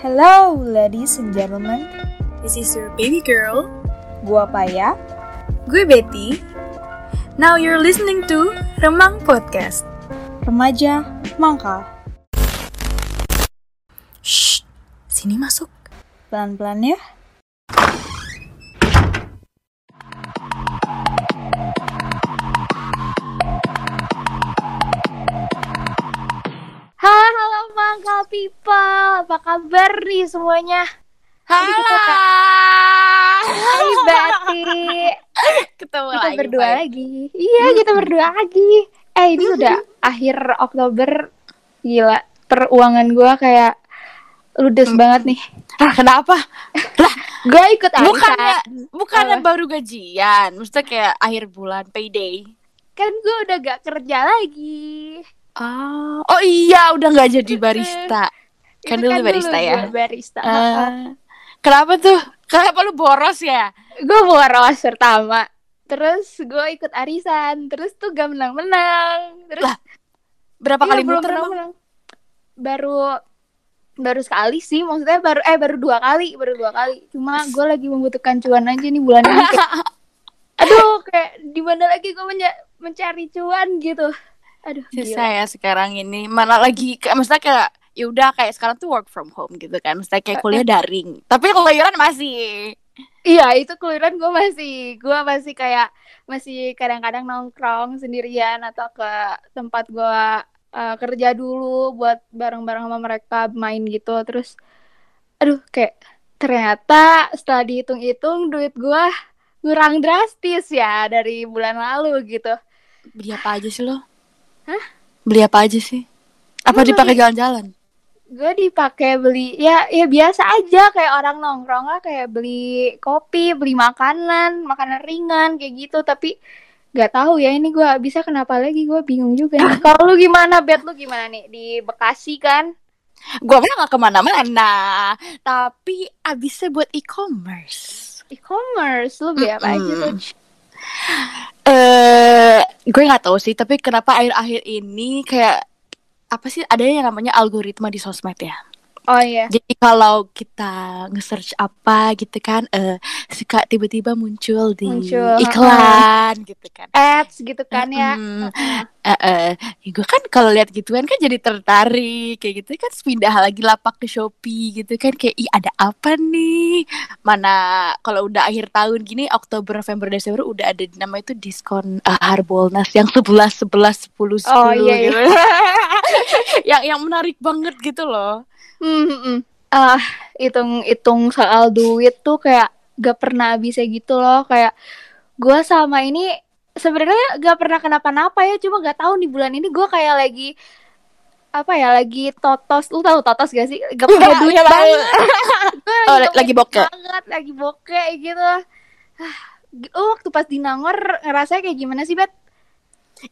Hello, ladies and gentlemen. This is your baby girl. Gua Paya. Gue Betty. Now you're listening to Remang Podcast. Remaja mangkal. Shh, sini masuk. Pelan-pelan ya. People, apa kabar nih semuanya? Halo. Hai Betty, Ketemu kita lagi. berdua Pai. lagi. Iya, kita berdua lagi. Eh, ini udah akhir Oktober. Gila, peruangan gua kayak ludes banget nih. Ah, kenapa? Gue ikut arisan. Bukannya bukannya Apa? baru gajian, maksudnya kayak akhir bulan payday. Kan gue udah gak kerja lagi. Oh, oh iya, udah nggak jadi barista. Kan dulu barista ya. gua barista. Ah, kenapa tuh? Kenapa lu boros ya? gue boros pertama terus gue ikut arisan terus tuh gak menang-menang terus Lah, Berapa iya, kali belum menang-menang. baru baru sekali sih maksudnya baru eh baru dua kali baru dua kali cuma gue lagi membutuhkan cuan aja nih bulan ini kayak, aduh kayak di mana lagi gue mencari cuan gitu aduh Susah gila. ya sekarang ini. Mana lagi kayak maksudnya kayak ya udah kayak sekarang tuh work from home gitu kan. Maksudnya kayak kuliah daring. Tapi keluyuran masih. iya itu keluaran gue masih gue masih kayak masih kadang-kadang nongkrong sendirian atau ke tempat gue uh, kerja dulu buat bareng-bareng sama mereka main gitu terus aduh kayak ternyata setelah dihitung-hitung duit gue kurang drastis ya dari bulan lalu gitu Beli apa aja sih lo? Hah? Beli apa aja sih? Apa Gue dipakai beli- jalan-jalan? gue dipakai beli ya ya biasa aja kayak orang nongkrong lah kayak beli kopi beli makanan makanan ringan kayak gitu tapi nggak tahu ya ini gue bisa kenapa lagi gue bingung juga nih. kalau lu gimana bet lu gimana nih di Bekasi kan Gua mah gak ke mana-mana. Tapi abisnya buat e-commerce. e-commerce lu beli apa aja tuh Eh, gue nggak tahu sih. Tapi kenapa akhir-akhir ini kayak apa sih? Ada yang namanya algoritma di sosmed ya. Oh iya Jadi kalau kita nge-search apa gitu kan, eh suka tiba-tiba muncul di Muncul, iklan gitu kan. ads gitu kan ya Mm, eh, eh. Ya, gue kan kalau lihat gituan kan jadi tertarik kayak gitu kan pindah lagi lapak ke Shopee gitu kan kayak ih ada apa nih mana kalau udah akhir tahun gini Oktober November Desember udah ada nama itu diskon uh, Harbolnas yang 11 11 10 10 Oh, iya, iya. gitu. yang yang menarik banget gitu loh. Hmm, Ah, hitung-hitung soal duit tuh kayak gak pernah habisnya gitu loh. Kayak gue sama ini sebenarnya gak pernah kenapa-napa ya. Cuma gak tahu di bulan ini gue kayak lagi apa ya lagi totos. Lu tahu totos gak sih? Gak punya duit banget. Oh, lagi punya bokeh. Banget, lagi bokeh gitu. Lu waktu pas di Nangor ngerasa kayak gimana sih, Bet?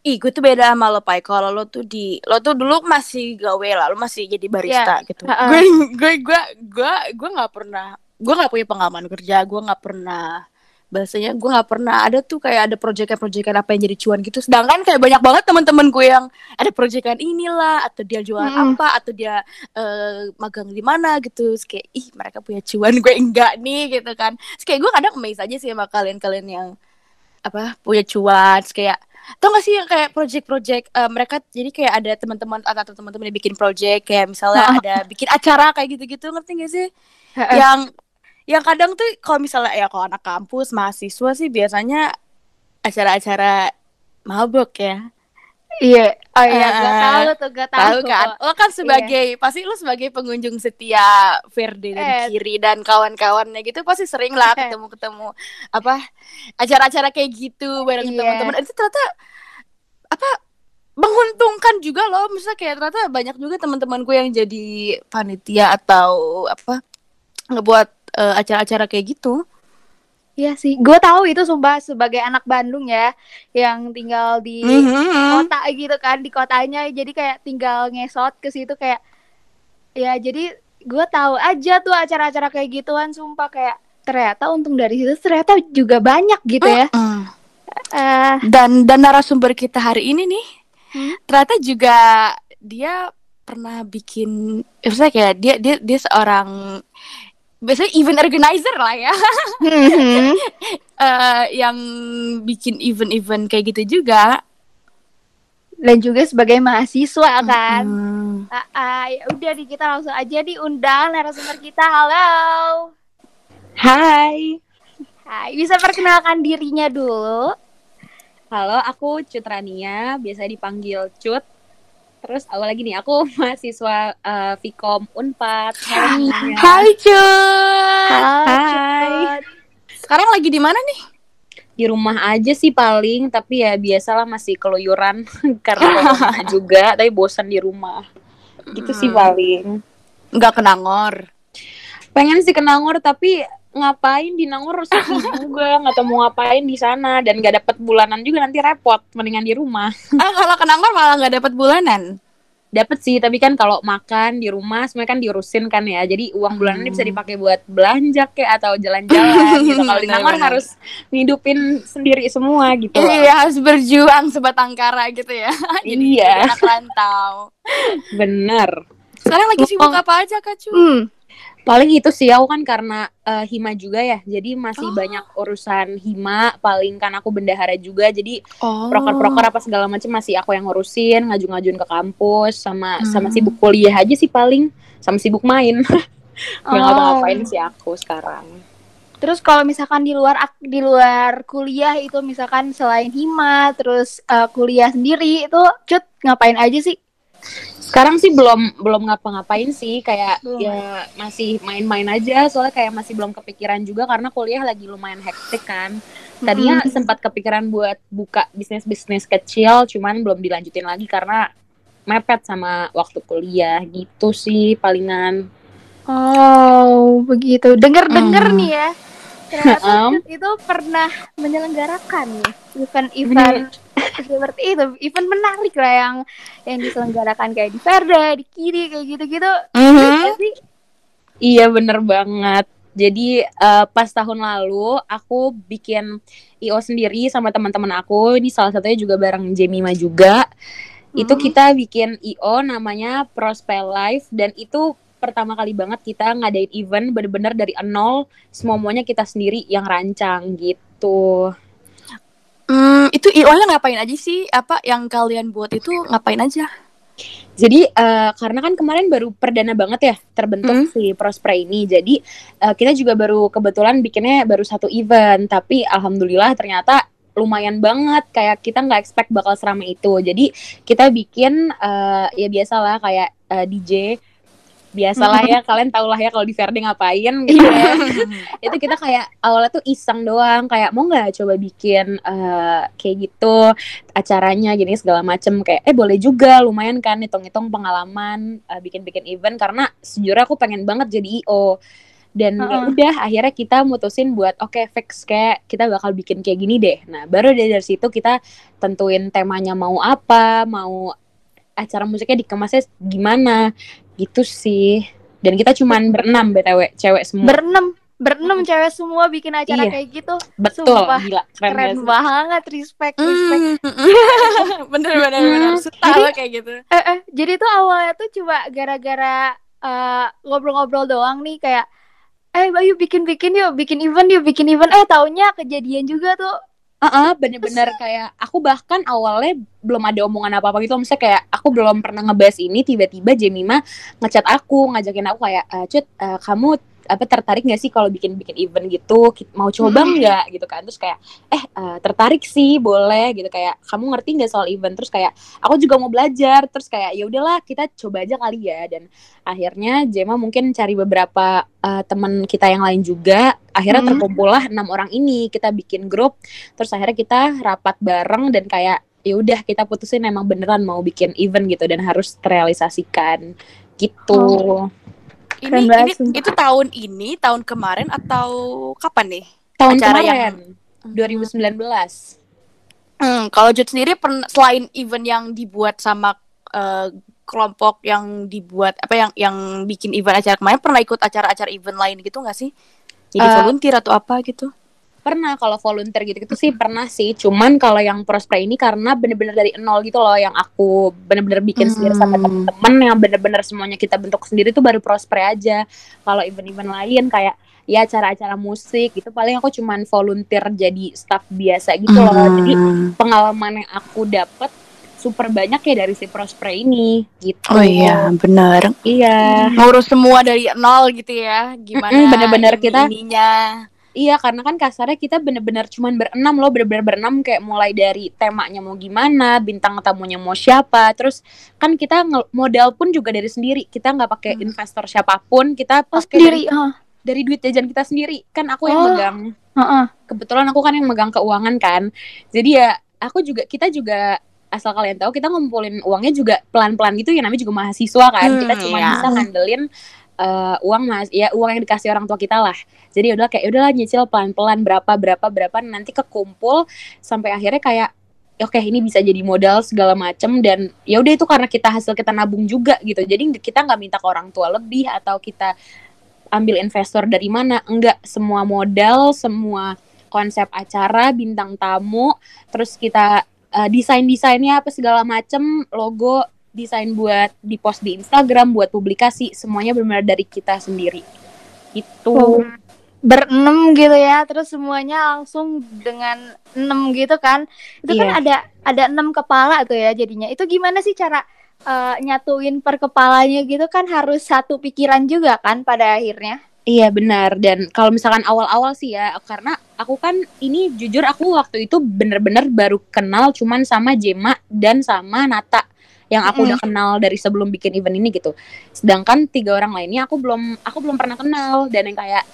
Ih, gue tuh beda sama lo, Pai. Kalau lo tuh di lo tuh dulu masih gawe lah, lo masih jadi barista gitu. Heeh. Gue gue gue gue gue nggak pernah, gue nggak punya pengalaman kerja, gue nggak pernah bahasanya gue nggak pernah ada tuh kayak ada proyekan-proyekan apa yang jadi cuan gitu. Sedangkan kayak banyak banget teman-teman gue yang ada proyekan inilah atau dia jualan Mm-mm. apa atau dia eh, magang di mana gitu. Terus kayak ih mereka punya cuan gue enggak nih gitu kan. Terus kayak gue kadang amazed aja sih sama kalian-kalian yang apa punya cuan Terus kayak tau gak sih yang kayak project-project eh, mereka jadi kayak ada teman-teman atau teman-teman yang bikin project kayak misalnya ada bikin acara kayak gitu-gitu ngerti gak sih? Yang yang kadang tuh kalau misalnya ya kalau anak kampus mahasiswa sih biasanya acara-acara mabok ya Iya, oh iya, gak Eh, tahu tuh, gak tahu. tahu kan lo kan sebagai pasti lo sebagai pengunjung setia Verde dan Eh. Kiri dan kawan-kawannya gitu pasti sering lah Eh. ketemu-ketemu apa acara-acara kayak gitu bareng Iya. teman-teman itu ternyata apa menguntungkan juga loh misalnya kayak ternyata banyak juga teman-teman gue yang jadi panitia atau apa ngebuat eh, acara-acara kayak gitu Iya sih, gue tahu itu sumpah sebagai anak Bandung ya, yang tinggal di Mhm. kota gitu kan, di kotanya, jadi kayak tinggal ngesot ke situ kayak, ya jadi gue tahu aja tuh acara-acara kayak gituan, sumpah kayak ternyata untung dari situ ternyata juga banyak gitu ya. Mm. Dan dan narasumber kita hari ini nih Hmm? ternyata juga dia pernah bikin maksudnya kayak dia dia dia seorang biasanya event organizer lah ya Mhm. Eh, yang bikin event-event kayak gitu juga Dan juga sebagai mahasiswa kan. Hmm. Ah, ah, ya udah nih kita langsung aja diundang narasumber kita. Halo. Hai, Hai, bisa perkenalkan dirinya dulu. halo aku Cut Rania, biasa dipanggil Cut. Terus awal lagi nih, aku mahasiswa eh, Vkom Unpad. Semuanya. Hai Cut. Hai. Sekarang lagi di mana nih Di rumah aja sih paling, tapi ya biasalah masih keluyuran karena juga, tapi bosan di rumah. Gitu sih Hmm. paling. nggak ke Nangor Pengen sih ke Nangor, tapi ngapain di Nangor sepi juga, nggak tahu mau ngapain di sana dan nggak dapet bulanan juga nanti repot, mendingan di rumah. ah kalau ke Nangor malah nggak dapat bulanan Dapet sih, tapi kan kalau makan di rumah semuanya kan diurusin kan ya. Jadi uang bulanannya bisa dipakai buat belanja kayak atau jalan-jalan gitu. Kalau di Nangor harus ngidupin sendiri semua gitu. loh. Iya harus berjuang sebatang kara gitu ya Jadi Iya. anak rantau Bener. Sekarang lagi sibuk apa aja Kak Cu? Hmm. Paling itu sih aku kan karena eh, hima juga ya. Jadi masih Oh. banyak urusan hima. Paling kan aku bendahara juga. Jadi Oh. proker-proker apa segala macam masih aku yang ngurusin, ngaju-ngajuin ke kampus sama sama Hmm. sibuk kuliah aja sih paling. Sama sibuk main. Nggak Oh. ngapa-ngapain sih aku sekarang. Terus kalau misalkan di luar di luar kuliah itu misalkan selain hima terus eh, kuliah sendiri itu cut ngapain aja sih? Sekarang sih belum belum ngapa-ngapain sih kayak Belum. ya masih main-main aja soalnya kayak masih belum kepikiran juga karena kuliah lagi lumayan hektik kan. Tadinya sempat kepikiran buat buka bisnis-bisnis kecil cuman belum dilanjutin lagi karena mepet sama waktu kuliah gitu sih palingan. Oh, begitu. Dengar-dengar Hmm. nih ya. Hmm. Cut itu pernah menyelenggarakan event-event seperti itu, event menarik lah yang yang diselenggarakan kayak di Verda, di Kiri kayak gitu-gitu. Mhm. Iya sih? Iya bener banget. Jadi eh, pas tahun lalu aku bikin IO sendiri sama teman-teman aku. Ini salah satunya juga bareng Jemima juga. Itu Hmm. kita bikin IO namanya Prospel Life dan itu pertama kali banget kita ngadain event bener-bener dari nol semuanya kita sendiri yang rancang gitu. Hmm, itu IO-nya ngapain aja sih? Apa yang kalian buat itu ngapain aja? Jadi eh, karena kan kemarin baru perdana banget ya terbentuk Hmm. si Prospray ini. Jadi eh, kita juga baru kebetulan bikinnya baru satu event, tapi alhamdulillah ternyata lumayan banget kayak kita nggak expect bakal seramai itu. Jadi kita bikin eh, ya biasalah kayak eh, DJ biasalah ya kalian tau lah ya kalau di Verde ngapain gitu ya. itu kita kayak awalnya tuh iseng doang kayak mau nggak coba bikin eh, kayak gitu acaranya gini segala macem kayak eh boleh juga lumayan kan hitung-hitung pengalaman eh, bikin-bikin event karena sejujurnya aku pengen banget jadi IO dan ya Heeh. udah akhirnya kita mutusin buat oke fix kayak kita bakal bikin kayak gini deh nah baru dari situ kita tentuin temanya mau apa mau acara musiknya dikemasnya gimana gitu sih dan kita cuman berenam btw cewek semua Berenam, berenam cewek semua bikin acara Iya. kayak gitu. betul sumpah, gila keren, Keren banget, respect, respect. Hmm. bener bener bener. Suka jadi- kayak gitu. Eh, eh, jadi tuh awalnya tuh cuma gara-gara eh, ngobrol-ngobrol doang nih kayak eh Bayu bikin-bikin yuk, bikin event yuk, bikin event. Eh taunya kejadian juga tuh. Heeh, bener-bener kayak aku bahkan awalnya belum ada omongan apa-apa gitu Misalnya kayak aku belum pernah ngebahas ini Tiba-tiba Jemima ngechat aku Ngajakin aku kayak "Eh, Cut, eh, kamu apa tertarik gak sih kalau bikin-bikin event gitu? Mau coba Hmm. nggak? Gitu kan. Terus kayak eh eh, tertarik sih boleh. Gitu. Kayak kamu ngerti nggak soal event? Terus kayak aku juga mau belajar. Terus kayak ya udahlah kita coba aja kali ya. Dan akhirnya Jema mungkin cari beberapa eh, teman kita yang lain juga. Akhirnya Hmm. terkumpullah enam orang ini. Kita bikin grup. Terus akhirnya kita rapat bareng dan kayak ya udah kita putusin emang beneran mau bikin event gitu dan harus terrealisasikan. Gitu. Ini, Keren ini banget, sumpah. itu tahun ini, tahun kemarin atau kapan nih? Tahun Acara kemarin yang- 2019. Hmm, kalau Jut sendiri selain event yang dibuat sama eh, kelompok yang dibuat apa yang yang bikin event acara kemarin pernah ikut acara-acara event lain gitu nggak sih? Jadi Eh, volunteer atau apa gitu? Pernah kalau volunteer gitu-gitu sih pernah sih. Cuman kalau yang prospre ini karena bener-bener dari nol gitu loh yang aku bener-bener bikin sendiri sama Hmm. temen-temen yang bener-bener semuanya kita bentuk sendiri tuh baru prospre aja. Kalau event-event lain kayak ya acara-acara musik gitu paling aku cuman volunteer jadi staff biasa gitu loh. Jadi Hmm. pengalaman yang aku dapet super banyak ya dari si prospre ini gitu. Oh iya, benar. Iya. Ngurus semua dari nol gitu ya. Gimana bener-bener kita- ininya. Iya karena kan kasarnya kita bener-bener cuman berenam loh bener-bener berenam kayak mulai dari temanya mau gimana bintang tamunya mau siapa terus kan kita modal pun juga dari sendiri kita nggak pakai Hmm. investor siapa pun kita Oh, pakai dari, sendiri. Hah. dari duit jajan kita sendiri kan aku yang Oh. megang Heeh. kebetulan aku kan yang megang keuangan kan jadi ya aku juga kita juga asal kalian tahu kita ngumpulin uangnya juga pelan-pelan gitu ya namanya juga mahasiswa kan kita Hmm, cuma iya. bisa ngandelin eh, uang mas ya uang yang dikasih orang tua kita lah. Jadi udah kayak udahlah nyicil pelan-pelan berapa berapa berapa. Nanti kekumpul sampai akhirnya kayak "Ya oke ini bisa jadi modal segala macem dan ya udah itu karena kita hasil kita nabung juga gitu. Jadi kita nggak minta ke orang tua lebih atau kita ambil investor dari mana enggak. Semua modal semua konsep acara bintang tamu terus kita uh, desain desainnya apa segala macem logo desain buat di post di Instagram buat publikasi semuanya benar-benar dari kita sendiri. Itu Oh. berenam gitu ya terus semuanya langsung dengan enam gitu kan. Itu kan Iya. ada ada enam kepala tuh ya jadinya. Itu gimana sih cara eh, nyatuin per kepalanya gitu kan harus satu pikiran juga kan pada akhirnya? Iya benar. Dan kalau misalkan awal-awal sih ya karena aku kan ini jujur aku waktu itu bener-bener baru kenal cuman sama Jema dan sama Nata yang aku udah kenal dari sebelum bikin event ini gitu. Sedangkan tiga orang lainnya aku belum aku belum pernah kenal. Dan yang kayak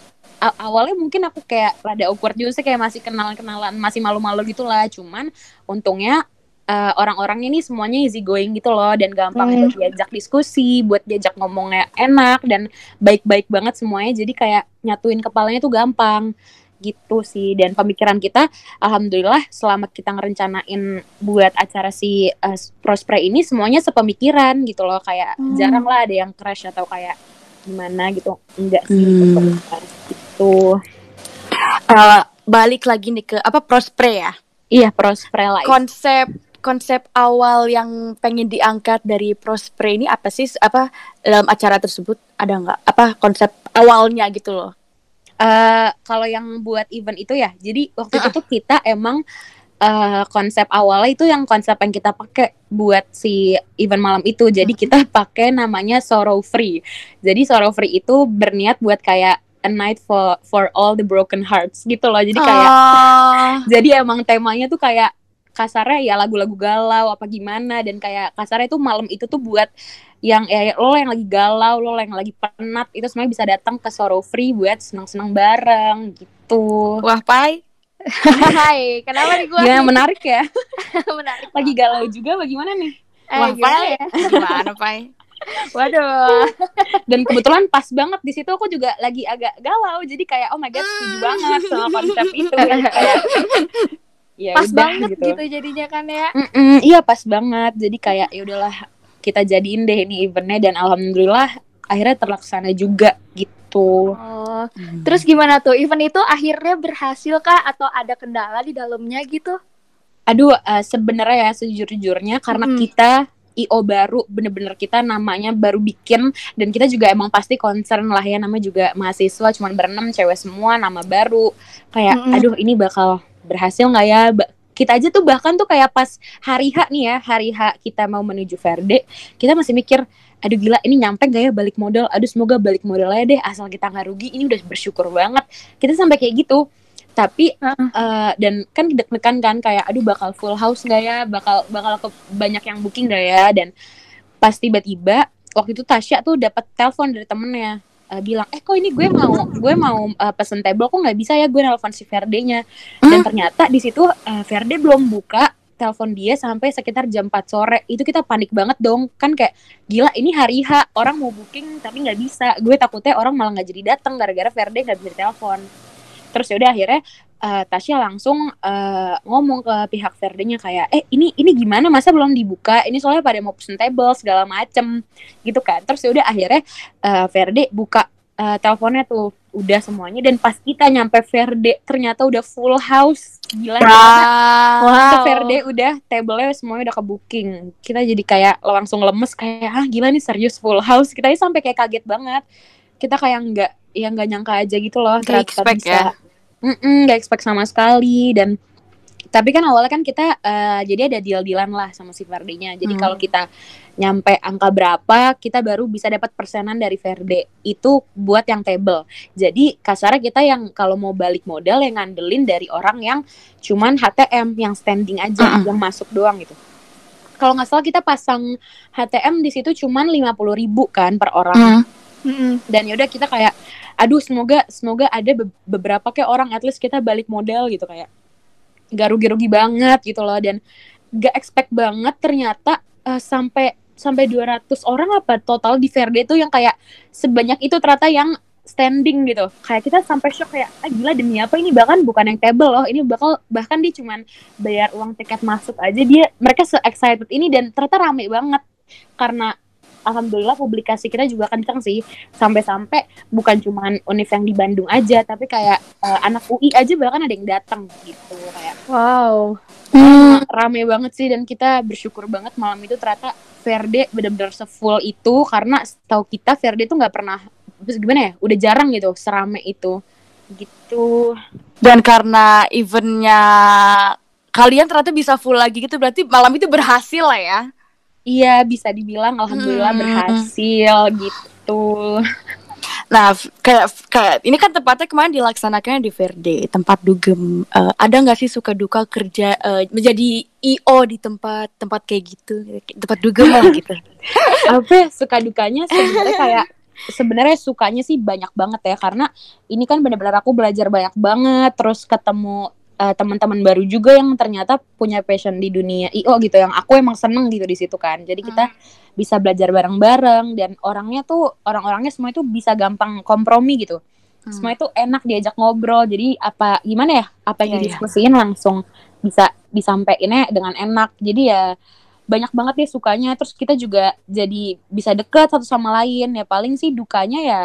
awalnya mungkin aku kayak rada awkward juga sih kayak masih kenalan-kenalan masih malu-malu gitu lah cuman untungnya eh, orang-orangnya ini semuanya easy going gitu loh. Dan gampang Hmm. buat diajak diskusi buat diajak ngomongnya enak dan baik-baik banget semuanya. Jadi kayak nyatuin kepalanya tuh gampang gitu sih dan pemikiran kita alhamdulillah selama kita ngerencanain buat acara si uh, prospre ini semuanya sepemikiran gitu loh kayak Hmm. jarang lah ada yang crash atau kayak gimana gitu enggak sih Hmm. gitu Eh, balik lagi nih ke apa prospre ya? iya prospre lah Konsep konsep awal yang pengen diangkat dari prospre ini apa sih? Apa dalam acara tersebut ada nggak? Apa konsep awalnya gitu loh? Eh, kalau yang buat event itu ya, jadi waktu itu tuh kita emang eh, konsep awalnya itu yang konsep yang kita pakai buat si event malam itu. Jadi kita pakai namanya Sorrow Free. Jadi Sorrow Free itu berniat buat kayak a night for for all the broken hearts gitu loh. Jadi kayak Ah. jadi emang temanya tuh kayak kasarnya ya lagu-lagu galau apa gimana dan kayak kasarnya tuh malam itu tuh buat yang ya lo yang lagi galau lo yang lagi penat itu semuanya bisa datang ke Sorrow Free buat senang-senang bareng gitu. Wah, Pai. Hai kenapa nih gue Ya menarik ya. menarik Lagi galau juga bagaimana nih? eh, Wah, Pai. ya Gimana, Pai? waduh Dan kebetulan pas banget di situ aku juga lagi agak galau. Jadi kayak oh my god setuju banget sama konsep itu. Kayak ya pas udah banget gitu. gitu. jadinya kan ya Mm-mm, iya pas banget. Jadi kayak ya udahlah kita jadiin deh ini eventnya dan alhamdulillah akhirnya terlaksana juga gitu. oh terus gimana tuh event itu akhirnya berhasil kah atau ada kendala di dalamnya gitu Aduh, eh, sebenarnya ya sejujur-jujurnya karena Mm-mm. kita IO baru bener-bener kita namanya baru bikin dan kita juga emang pasti concern lah ya namanya juga mahasiswa cuman berenam cewek semua nama baru kayak Mm-mm. aduh ini bakal berhasil nggak ya? Kita aja tuh bahkan tuh kayak pas hari H nih ya hari H kita mau menuju Verde kita masih mikir aduh gila ini nyampe gak ya balik modal? Aduh semoga balik modalnya deh asal kita nggak rugi. Ini udah bersyukur banget. Kita sampai kayak gitu. Tapi Heeh. eh, dan kan deg-degan kan kayak aduh bakal full house gak ya? Bakal bakal ke banyak yang booking gak ya? Dan pas tiba-tiba waktu itu Tasya tuh dapat telepon dari temennya eh, bilang eh kok ini gue mau gue mau eh, pesen table kok nggak bisa ya? Gue nelfon si Verde-nya dan ternyata di situ eh, Verde belum buka telepon dia sampai sekitar jam 4 sore. Itu kita panik banget dong. Kan kayak gila ini hari H orang mau booking tapi nggak bisa. Gue takutnya orang malah nggak jadi datang gara-gara Verde nggak bisa telepon terus yaudah akhirnya eh, Tasya langsung eh, ngomong ke pihak Verde-nya kayak eh ini ini gimana masa belum dibuka ini soalnya pada mau pesen table segala macem gitu kan terus yaudah akhirnya eh, Verde buka eh, teleponnya tuh udah semuanya dan pas kita nyampe Verde ternyata udah full house gila Wow. Kita Verde udah table-nya semuanya udah ke booking. Kita jadi kayak langsung lemes kayak ah gila nih serius full house. Kita aja sampai kayak kaget banget. Kita kayak nggak ya nggak nyangka aja gitu loh. Ternyata expect bisa. ya? Mm-mm, nggak expect sama sekali dan tapi kan awalnya kan kita eh, jadi ada deal-dealan lah sama si Verde-nya. Jadi Hmm. kalau kita nyampe angka berapa, kita baru bisa dapat persenan dari Verde. Itu buat yang table. Jadi kasarnya kita yang kalau mau balik modal yang ngandelin dari orang yang cuman HTM yang standing aja Mm-mm. yang masuk doang gitu. Kalau nggak salah kita pasang HTM di situ cuman 50.000 ribu kan per orang Hmm. Mm-mm. dan yaudah kita kayak aduh semoga semoga ada be- beberapa kayak orang at least kita balik modal gitu kayak gak rugi-rugi banget gitu loh. Dan gak expect banget ternyata eh, sampai sampai 200 orang apa total di Verde itu yang kayak sebanyak itu ternyata yang standing gitu. Kayak kita sampai shock kayak ah gila demi apa ini? Bahkan bukan yang table loh. Ini bakal bahkan dia cuman bayar uang tiket masuk aja. Dia mereka se excited ini dan ternyata rame banget. Karena alhamdulillah publikasi kita juga kenceng sih sampai-sampai bukan cuman univ yang di Bandung aja tapi kayak eh, anak UI aja bahkan ada yang datang gitu kayak Wow. Hmm. rame banget sih dan kita bersyukur banget malam itu ternyata Verde benar-benar sefull itu karena setahu kita Verde tuh nggak pernah terus gimana ya udah jarang gitu serame itu gitu Dan karena eventnya kalian ternyata bisa full lagi gitu berarti malam itu berhasil lah ya. Iya bisa dibilang alhamdulillah Hmm. berhasil gitu Nah, kayak kayak ini kan tempatnya kemarin dilaksanakannya di Verde, tempat dugem. Eh, ada nggak sih suka duka kerja eh, menjadi IO di tempat tempat kayak gitu, tempat dugem lah gitu. apa suka dukanya sebenarnya kayak sebenarnya sukanya sih banyak banget ya karena ini kan benar-benar aku belajar banyak banget terus ketemu eh, teman-teman baru juga yang ternyata punya passion di dunia IO gitu yang aku emang seneng gitu di situ kan. Jadi kita bisa belajar bareng-bareng dan orangnya tuh orang-orangnya semua itu bisa gampang kompromi gitu. Semua itu enak diajak ngobrol. Jadi apa gimana ya apa yang Iya, iya. didiskusiin langsung bisa disampaikannya dengan enak. Jadi ya banyak banget deh sukanya. Terus kita juga jadi bisa dekat satu sama lain. Ya paling sih dukanya ya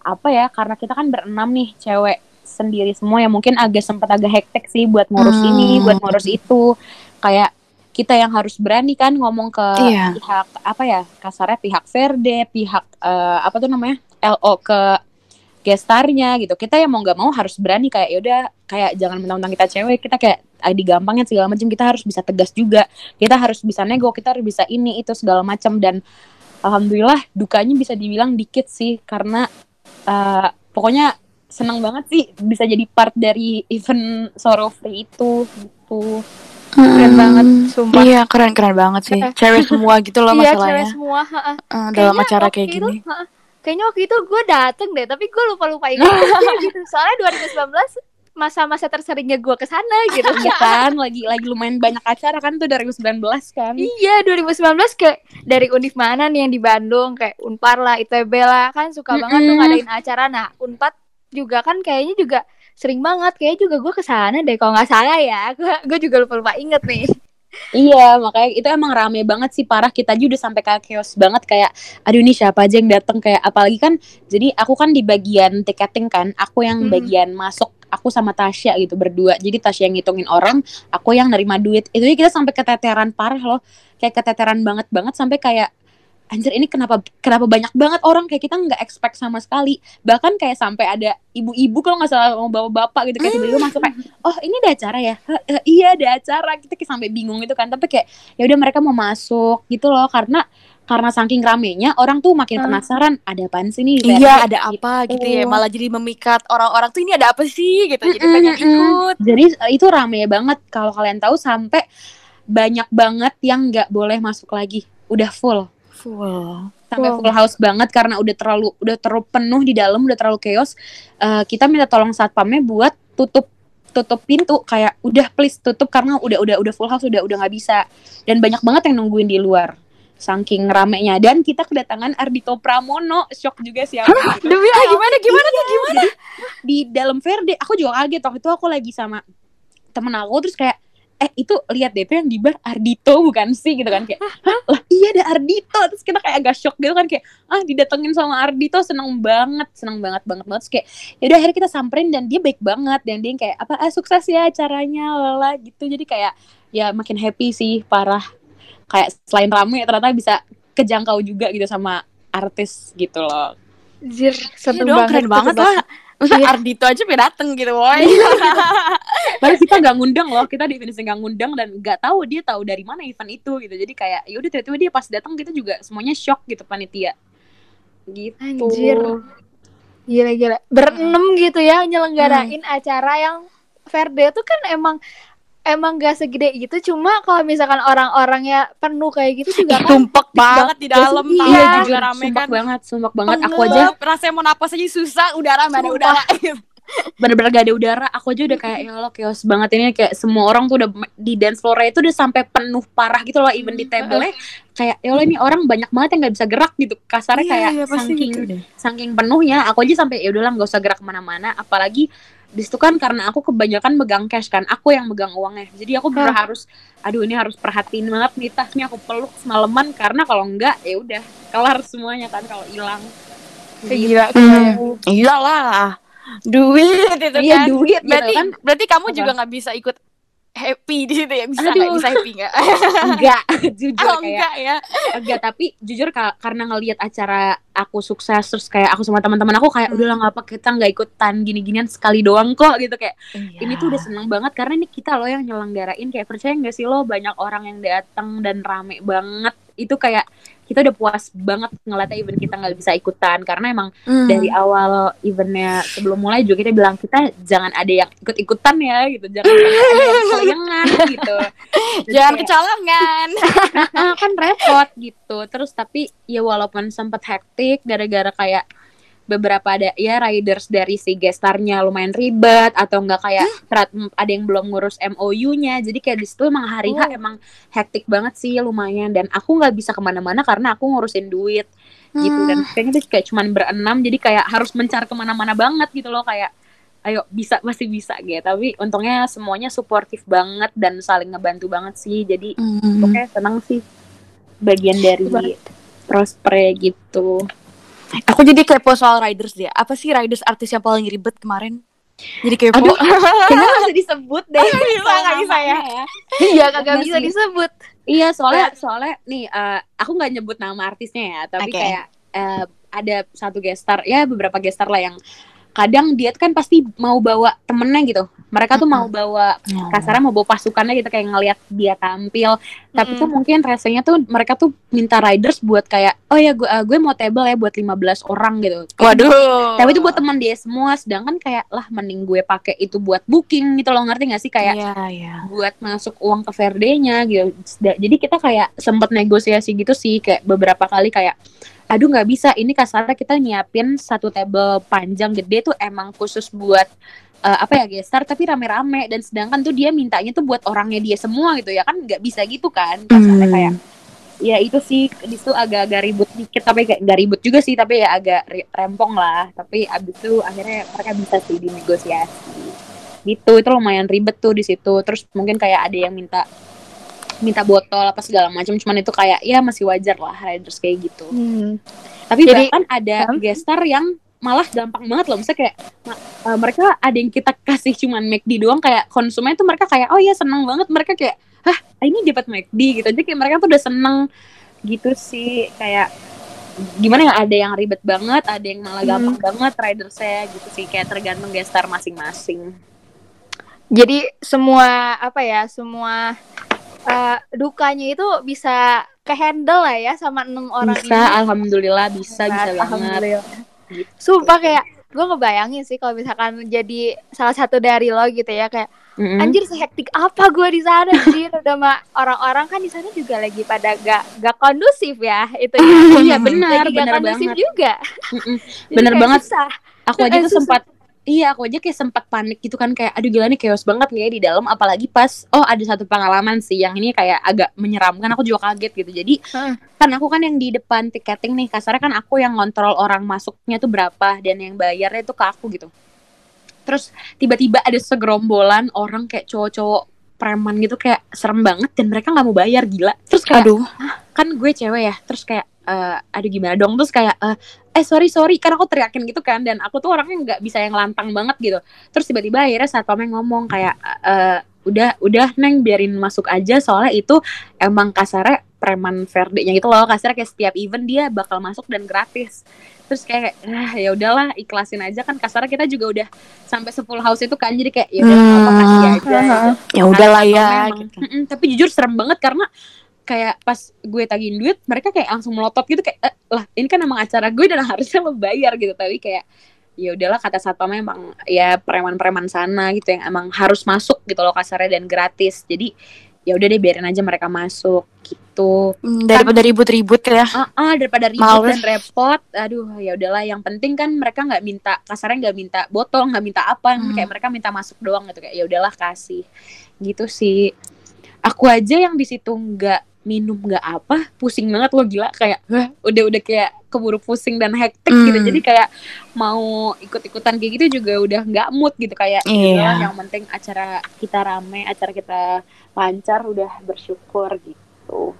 apa ya karena kita kan berenam nih cewek sendiri semua ya. Mungkin agak sempat agak hektik sih buat ngurus Hmm. ini buat ngurus itu. Kayak kita yang harus berani kan ngomong ke Iya. pihak apa ya kasarnya pihak Verde pihak eh, apa tuh namanya LO ke gestarnya gitu. Kita yang mau nggak mau harus berani kayak yaudah kayak jangan mentang-mentang kita cewek kita kayak ID gampangnya segala macam kita harus bisa tegas juga. Kita harus bisa nego kita harus bisa ini itu segala macam dan alhamdulillah dukanya bisa dibilang dikit sih karena eh, pokoknya senang banget sih bisa jadi part dari event Sorrow Free itu gitu Keren banget, sumpah. Iya, keren keren banget sih. Cewek semua gitu loh Iya, cewek masalahnya. semua. Eh, dalam Kayaknya acara kayak itu, gini. ha-ha. Kayaknya waktu itu gue dateng deh, tapi gue lupa-lupa ingat gitu. Soalnya 2019 masa-masa terseringnya gue ke sana gitu. Iya kan lagi lagi lumayan banyak acara kan tuh 2019 kan Iya 2019 kayak dari univ mana nih yang di Bandung kayak Unpar lah, ITB lah kan suka banget tuh Mm-mm. ngadain acara. Nah Unpad juga kan kayaknya juga sering banget kayaknya juga gue ke sana deh kalau nggak salah ya. Gue gue juga lupa lupa inget nih. Iya, makanya itu emang rame banget sih parah kita juga udah sampai kayak chaos banget kayak aduh ini siapa aja yang datang kayak apalagi kan jadi aku kan di bagian tiketing kan, aku yang Hmm. bagian masuk aku sama Tasya gitu berdua. Jadi Tasya yang ngitungin orang, aku yang nerima duit. Itu kita sampai keteteran parah loh. Kayak keteteran banget banget sampai kayak anjir ini kenapa kenapa banyak banget orang kayak kita nggak expect sama sekali bahkan kayak sampai ada ibu-ibu kalau nggak salah mau bapak-bapak gitu kayak tiba-tiba masuk kayak oh ini ada acara ya "Hah, eh, iya ada acara kita kayak sampai bingung gitu kan tapi kayak ya udah mereka mau masuk gitu loh karena karena saking ramenya orang tuh makin Hmm. penasaran ada apaan sih nih Iya, Verde?" ada apa gitu ya. gitu. Malah jadi memikat orang-orang tuh ini ada apa sih gitu. Jadi Mm-mm, pengen ikut. jadi eh, itu rame banget kalau kalian tahu sampai banyak banget yang nggak boleh masuk lagi udah full Full. sampai full. house banget karena udah terlalu udah terlalu penuh di dalam udah terlalu chaos. Eh, kita minta tolong satpamnya buat tutup tutup pintu. Kayak udah please tutup karena udah udah udah full house udah udah nggak bisa. Dan banyak banget yang nungguin di luar. Saking ramenya. Dan kita kedatangan Ardito Pramono. Shock juga sih aku. Gitu. Demi ah, gimana gimana tuh gimana? di dalam Verde aku juga kaget. Waktu itu aku lagi sama temen aku terus kayak eh itu lihat DP yang di bar Ardito bukan sih? Gitu kan kayak lah iya ada Ardito. Terus kita kayak agak shock gitu kan kayak ah didatengin sama Ardito seneng banget seneng banget banget banget. Terus kayak yaudah akhirnya kita samperin dan dia baik banget dan dia kayak apa ah, sukses ya acaranya lala gitu. Jadi kayak ya makin happy sih parah. Kayak selain rame ternyata bisa kejangkau juga gitu sama artis gitu loh. Jir, Iya seru dong, banget. keren seru banget lah. Masa Iya. Ardito aja pengen dateng gitu, boy. Padahal kita nggak ngundang loh, kita definisi nggak ngundang dan nggak tahu dia tahu dari mana event itu gitu. Jadi kayak ya udah tiba-tiba dia pas datang kita juga semuanya shock gitu panitia. Gitu. Anjir. Gila-gila. Berenem gitu ya nyelenggarain acara yang Verde tuh kan emang emang gak segede gitu cuma kalau misalkan orang-orangnya penuh kayak gitu juga kan Tumpek banget di dalam Iya, tahu Iya, juga rame sumpah kan. banget, sumpah banget. Aku aja rasanya mau napas aja susah, udara mana udara. bener-bener gak ada udara. Aku aja udah kayak ya Allah chaos banget ini kayak semua orang tuh udah di dance floor itu udah sampai penuh parah gitu loh, even di table kayak ya Allah ini orang banyak banget yang nggak bisa gerak gitu. Kasarnya Iya, kayak iya, saking gitu deh. saking penuhnya aku aja sampai ya udahlah nggak usah gerak ke mana-mana apalagi di situ kan karena aku kebanyakan megang cash kan aku yang megang uangnya jadi aku bener harus aduh ini harus perhatiin banget nih tasnya aku peluk semalaman karena kalau enggak ya udah kelar semuanya kan kalau hilang gila Hmm. Lah. Duit itu iya kan. duit gitu Berarti kan berarti kamu Apa? juga nggak bisa ikut happy di situ ya? Bisa nggak? Bisa happy nggak? enggak jujur Oh, kayak enggak ya. enggak tapi jujur ka- karena ngelihat acara aku sukses terus kayak aku sama teman-teman aku kayak udahlah nggak apa kita nggak ikutan gini-ginian sekali doang kok gitu kayak ini tuh udah seneng banget karena ini kita loh yang nyelenggarain kayak percaya nggak sih lo banyak orang yang datang dan rame banget itu kayak kita udah puas banget ngeliatnya event kita nggak bisa ikutan karena emang Hmm. dari awal eventnya sebelum mulai juga kita bilang kita jangan ada yang ikut-ikutan ya gitu jangan ada yang kelengan gitu Jadi Jangan kayak, kecolongan. "Ah, kan repot gitu terus tapi ya walaupun sempat hektik gara-gara kayak beberapa ada ya riders dari si gestarnya lumayan ribet atau enggak kayak terat- ada yang belum ngurus MOU-nya jadi kayak di situ emang hari H Oh. emang hektik banget sih lumayan. Dan aku nggak bisa ke mana-mana karena aku ngurusin duit gitu. Dan kayaknya tuh kayak cuman berenam jadi kayak harus mencar ke mana-mana banget gitu loh kayak ayo bisa masih bisa gitu. Tapi untungnya semuanya suportif banget dan saling ngebantu banget sih. Jadi Hmm. pokoknya senang sih bagian dari prospre gitu Aku jadi kepo soal riders dia. Apa sih riders artis yang paling ribet kemarin? Jadi kepo. Aduh, kayaknya nggak bisa disebut deh Nggak bisa, nggak bisa ya. iya kagak bisa disebut Iya soalnya soalnya nih eh, aku nggak nyebut nama artisnya ya tapi Oke. kayak eh, ada satu gestar ya beberapa gestar lah yang kadang dia kan pasti mau bawa temennya gitu mereka tuh mau bawa kasarnya mau bawa pasukannya gitu kayak ngelihat dia tampil. Tapi tuh mungkin rasanya tuh mereka tuh minta riders buat kayak oh ya gue eh, gue mau table ya buat 15 orang gitu. Waduh. tapi itu buat teman dia semua sedangkan kayak lah mending gue pakai itu buat booking gitu loh. Ngerti gak sih? Kayak Iya, iya. buat masuk uang ke Verde-nya gitu. Jadi kita kayak sempet negosiasi gitu sih kayak beberapa kali kayak aduh nggak bisa ini kasarnya kita nyiapin satu table panjang gede tuh emang khusus buat eh, apa ya gestar tapi rame-rame. Dan sedangkan tuh dia mintanya tuh buat orangnya dia semua gitu ya. Kan nggak bisa gitu kan. Kasarnya Hmm. kayak ya itu sih di situ agak-agak ribut dikit tapi kayak nggak ribut juga sih tapi ya agak rempong lah. Tapi abis itu akhirnya mereka bisa sih dinegosiasi. Gitu itu lumayan ribet tuh di situ. Terus mungkin kayak ada yang minta minta botol apa segala macam. Cuman itu kayak ya masih wajar lah riders kayak gitu. Hmm. tapi Jadi- bahkan ada Hmm? gestar yang malah gampang banget loh. Misalnya kayak eh, mereka ada yang kita kasih cuman McD doang kayak konsumen tuh mereka kayak oh ya seneng banget. Mereka kayak hah ini dapat McD gitu aja. Kayak mereka tuh udah seneng gitu sih. Kayak gimana ya ada yang ribet banget ada yang malah Hmm. gampang banget ridersnya gitu sih. Kayak tergantung gestar masing-masing. Jadi semua apa ya, semua eh, dukanya itu bisa kehandle lah ya sama enam orang bisa ini. alhamdulillah bisa bisa banget. Alhamdulillah. Sumpah kayak gue ngebayangin sih kalau misalkan jadi salah satu dari lo gitu ya kayak Mm-mm. anjir sehektik apa gue di sana anjir udah mah orang-orang kan di sana juga lagi pada gak gak kondusif ya itu ya. iya benar benar kondusif banget juga. Jadi Bener banget. susah. aku aja Eh, tuh sempat iya aku aja kayak sempat panik gitu kan kayak aduh gila nih chaos banget nih ya di dalam. Apalagi pas oh ada satu pengalaman sih yang ini kayak agak menyeramkan aku juga kaget gitu. Jadi Hmm. kan aku kan yang di depan tiketing nih kasarnya kan aku yang ngontrol orang masuknya tuh berapa dan yang bayarnya tuh ke aku gitu. Terus tiba-tiba ada segerombolan orang kayak cowok-cowok preman gitu kayak serem banget dan mereka nggak mau bayar gila. Terus kayak Aduh. kan gue cewek ya? Terus kayak eh aduh gimana dong? Terus kayak eh, eh sorry sorry. Karena aku teriakin gitu kan. Dan aku tuh orangnya nggak bisa yang lantang banget gitu. Terus tiba-tiba akhirnya saat pameng ngomong kayak eh udah udah neng biarin masuk aja. Soalnya itu emang kasarnya preman Verde-nya gitu loh. Kasarnya kayak setiap event dia bakal masuk dan gratis. Terus kayak ah ya udahlah ikhlasin aja. Kan kasarnya kita juga udah sampai sepuluh house itu kan. Jadi kayak ya udah Hmm. apa kasih aja. Gitu. Ya udahlah ya. Mm-mm, tapi jujur serem banget karena kayak pas gue tagihin duit mereka kayak langsung melotot gitu kayak eh, lah ini kan emang acara gue dan harusnya lo bayar gitu tapi kayak ya udahlah kata satpamnya emang ya preman-preman sana gitu yang emang harus masuk gitu loh kasarnya dan gratis jadi ya udah deh biarin aja mereka masuk gitu Hmm, Daripada ribut-ribut ya. ah ah, daripada ribut Males. dan repot aduh ya udahlah yang penting kan mereka nggak minta kasarnya nggak minta botol nggak minta apa Hmm. kayak mereka minta masuk doang gitu kayak ya udahlah kasih gitu sih aku aja yang di situ nggak minum nggak apa pusing banget loh gila kayak "Hah, udah udah kayak keburu pusing dan hektik gitu Hmm. jadi kayak mau ikut-ikutan kayak gitu juga udah nggak mood gitu kayak "Ya Iya. udahlah, yang penting acara kita rame acara kita lancar udah bersyukur gitu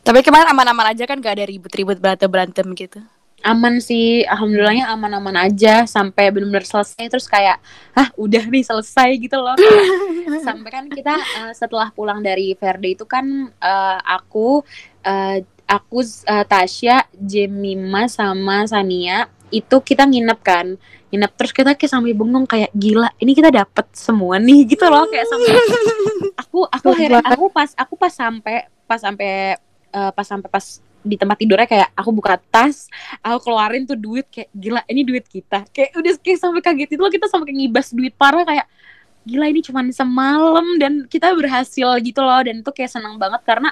Tapi kemarin aman-aman aja kan gak ada ribut-ribut berantem-berantem gitu. Aman sih alhamdulillahnya aman-aman aja sampai benar-benar selesai terus kayak ah udah nih selesai gitu loh. Sampai kan kita eh, setelah pulang dari Verde itu kan eh, aku eh, aku eh, Tasya Jemima sama Sania itu kita nginep kan. Nginep terus kita kayak sampai bengong kayak gila ini kita dapet semua nih gitu loh kayak sampai aku aku akhirnya aku pas aku pas sampai pas sampai eh, pas sampai pas di tempat tidurnya kayak aku buka tas aku keluarin tuh duit kayak gila ini duit kita. Kayak udah kayak sampai kaget itu loh kita sampai ngibas duit parah kayak gila ini cuman semalam dan kita berhasil gitu loh. Dan itu kayak senang banget karena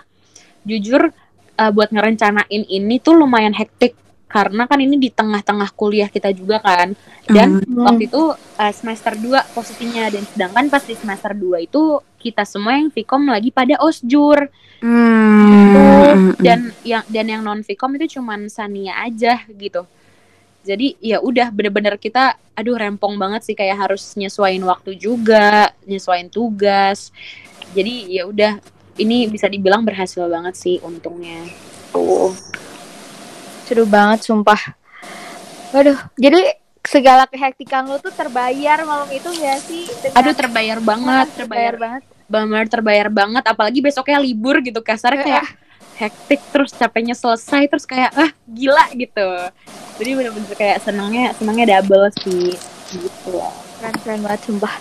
jujur eh, buat ngerencanain ini tuh lumayan hektik karena kan ini di tengah-tengah kuliah kita juga kan. Dan Hmm. waktu itu eh, semester 2 posisinya. Dan sedangkan pas di semester 2 itu kita semua yang Vkom lagi pada osjur. Hmm. dan yang dan yang non Vkom itu cuman Sania aja gitu. Jadi ya udah bener-bener kita aduh rempong banget sih. Kayak harus nyesuain waktu juga nyesuain tugas. Jadi ya udah ini bisa dibilang berhasil banget sih untungnya. Tuh Seru banget sumpah. Waduh, jadi segala kehektikan lu tuh terbayar malam itu gak sih? Dengan- aduh terbayar banget terbayar banget. benar terbayar banget apalagi besoknya libur gitu kasarnya kayak hektik terus capeknya selesai terus kayak ah gila gitu jadi bener-bener kayak senangnya senangnya double sih gitu lah Keren keren banget sumpah.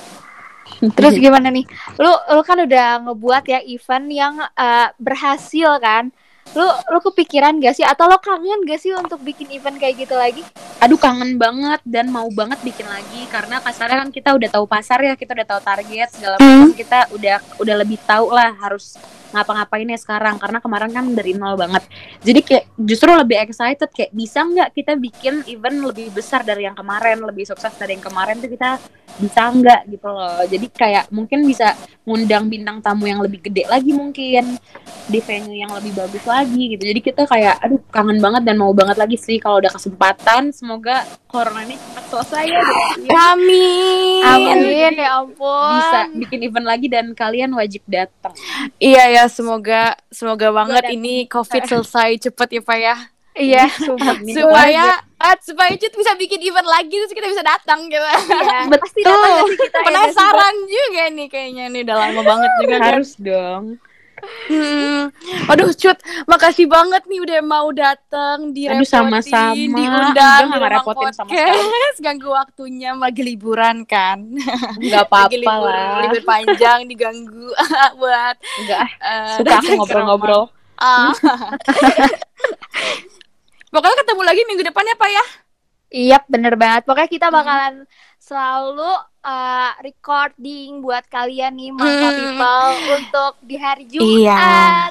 Terus gimana nih? Lu lu kan udah ngebuat ya event yang eh, berhasil kan? Lu lu kepikiran gak sih? Atau lo kangen gak sih untuk bikin event kayak gitu lagi? aduh kangen banget dan mau banget bikin lagi. Karena kasarnya kan kita udah tahu pasar ya kita udah tahu target segala macam. Kita udah udah lebih tahu lah harus ngapa-ngapainnya sekarang. Karena kemarin kan dari nol banget. Jadi kayak justru lebih excited kayak bisa nggak kita bikin event lebih besar dari yang kemarin? Lebih sukses dari yang kemarin tuh kita bisa nggak gitu loh. Jadi kayak mungkin bisa ngundang bintang tamu yang lebih gede lagi mungkin di venue yang lebih bagus lagi gitu jadi kita kayak aduh kangen banget dan mau banget lagi sih kalau udah kesempatan semoga corona ini cepat selesai ya dan Amin. Amin ya ampun. bisa bikin event lagi dan kalian wajib datang Iya ya, semoga semoga banget ini COVID selesai cepet ya Pak ya. Iya. Supaya ah, supaya Cut bisa bikin event lagi terus kita bisa datang gitu. Iya, Betul. pasti datang gak sih kita ya, Penasaran juga nih kayaknya nih udah lama banget juga kan. harus dong Hmm. Aduh Cut, makasih banget nih udah mau datang direpotin, Aduh, sama-sama. diundang Enggak, di repotin sama Podcast. Ganggu waktunya lagi liburan kan. nggak Lagi apa-apa libur, lah libur panjang diganggu buat nggak ah, eh, suka aku ngobrol-ngobrol Ah. Pokoknya ketemu lagi minggu depan ya Pak ya. Iya, bener banget. Pokoknya kita bakalan selalu uh, recording buat kalian nih, Mangka Hmm. People, untuk di hari Jumat. Iya,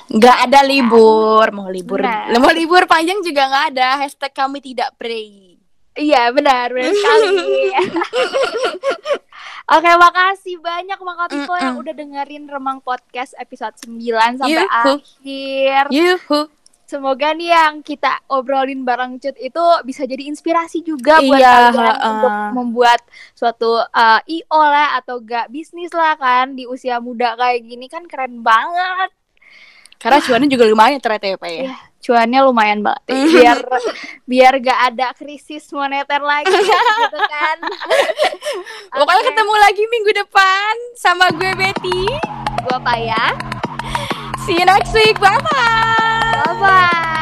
nggak ada libur. Mau libur, Benar. mau libur panjang juga nggak ada. Hashtag kami tidak pray. Iya, benar, benar sekali. Oke, makasih banyak Mangka People yang udah dengerin Remang Podcast episode 9 sampai Yuhu. akhir. Yuhu. Semoga nih yang kita obrolin bareng Cut itu bisa jadi inspirasi juga buat Iya, kalian heeh. untuk membuat suatu uh, IO lah atau gak bisnis lah kan di usia muda kayak gini kan keren banget. Karena cuannya juga lumayan ternyata ya Pak ya. Iya. Cuannya lumayan banget ya. biar biar gak ada krisis moneter lagi gitu kan. Pokoknya Oke. ketemu lagi minggu depan sama gue Betty. Gua Paya. See you next week. Bye bye. 拜拜。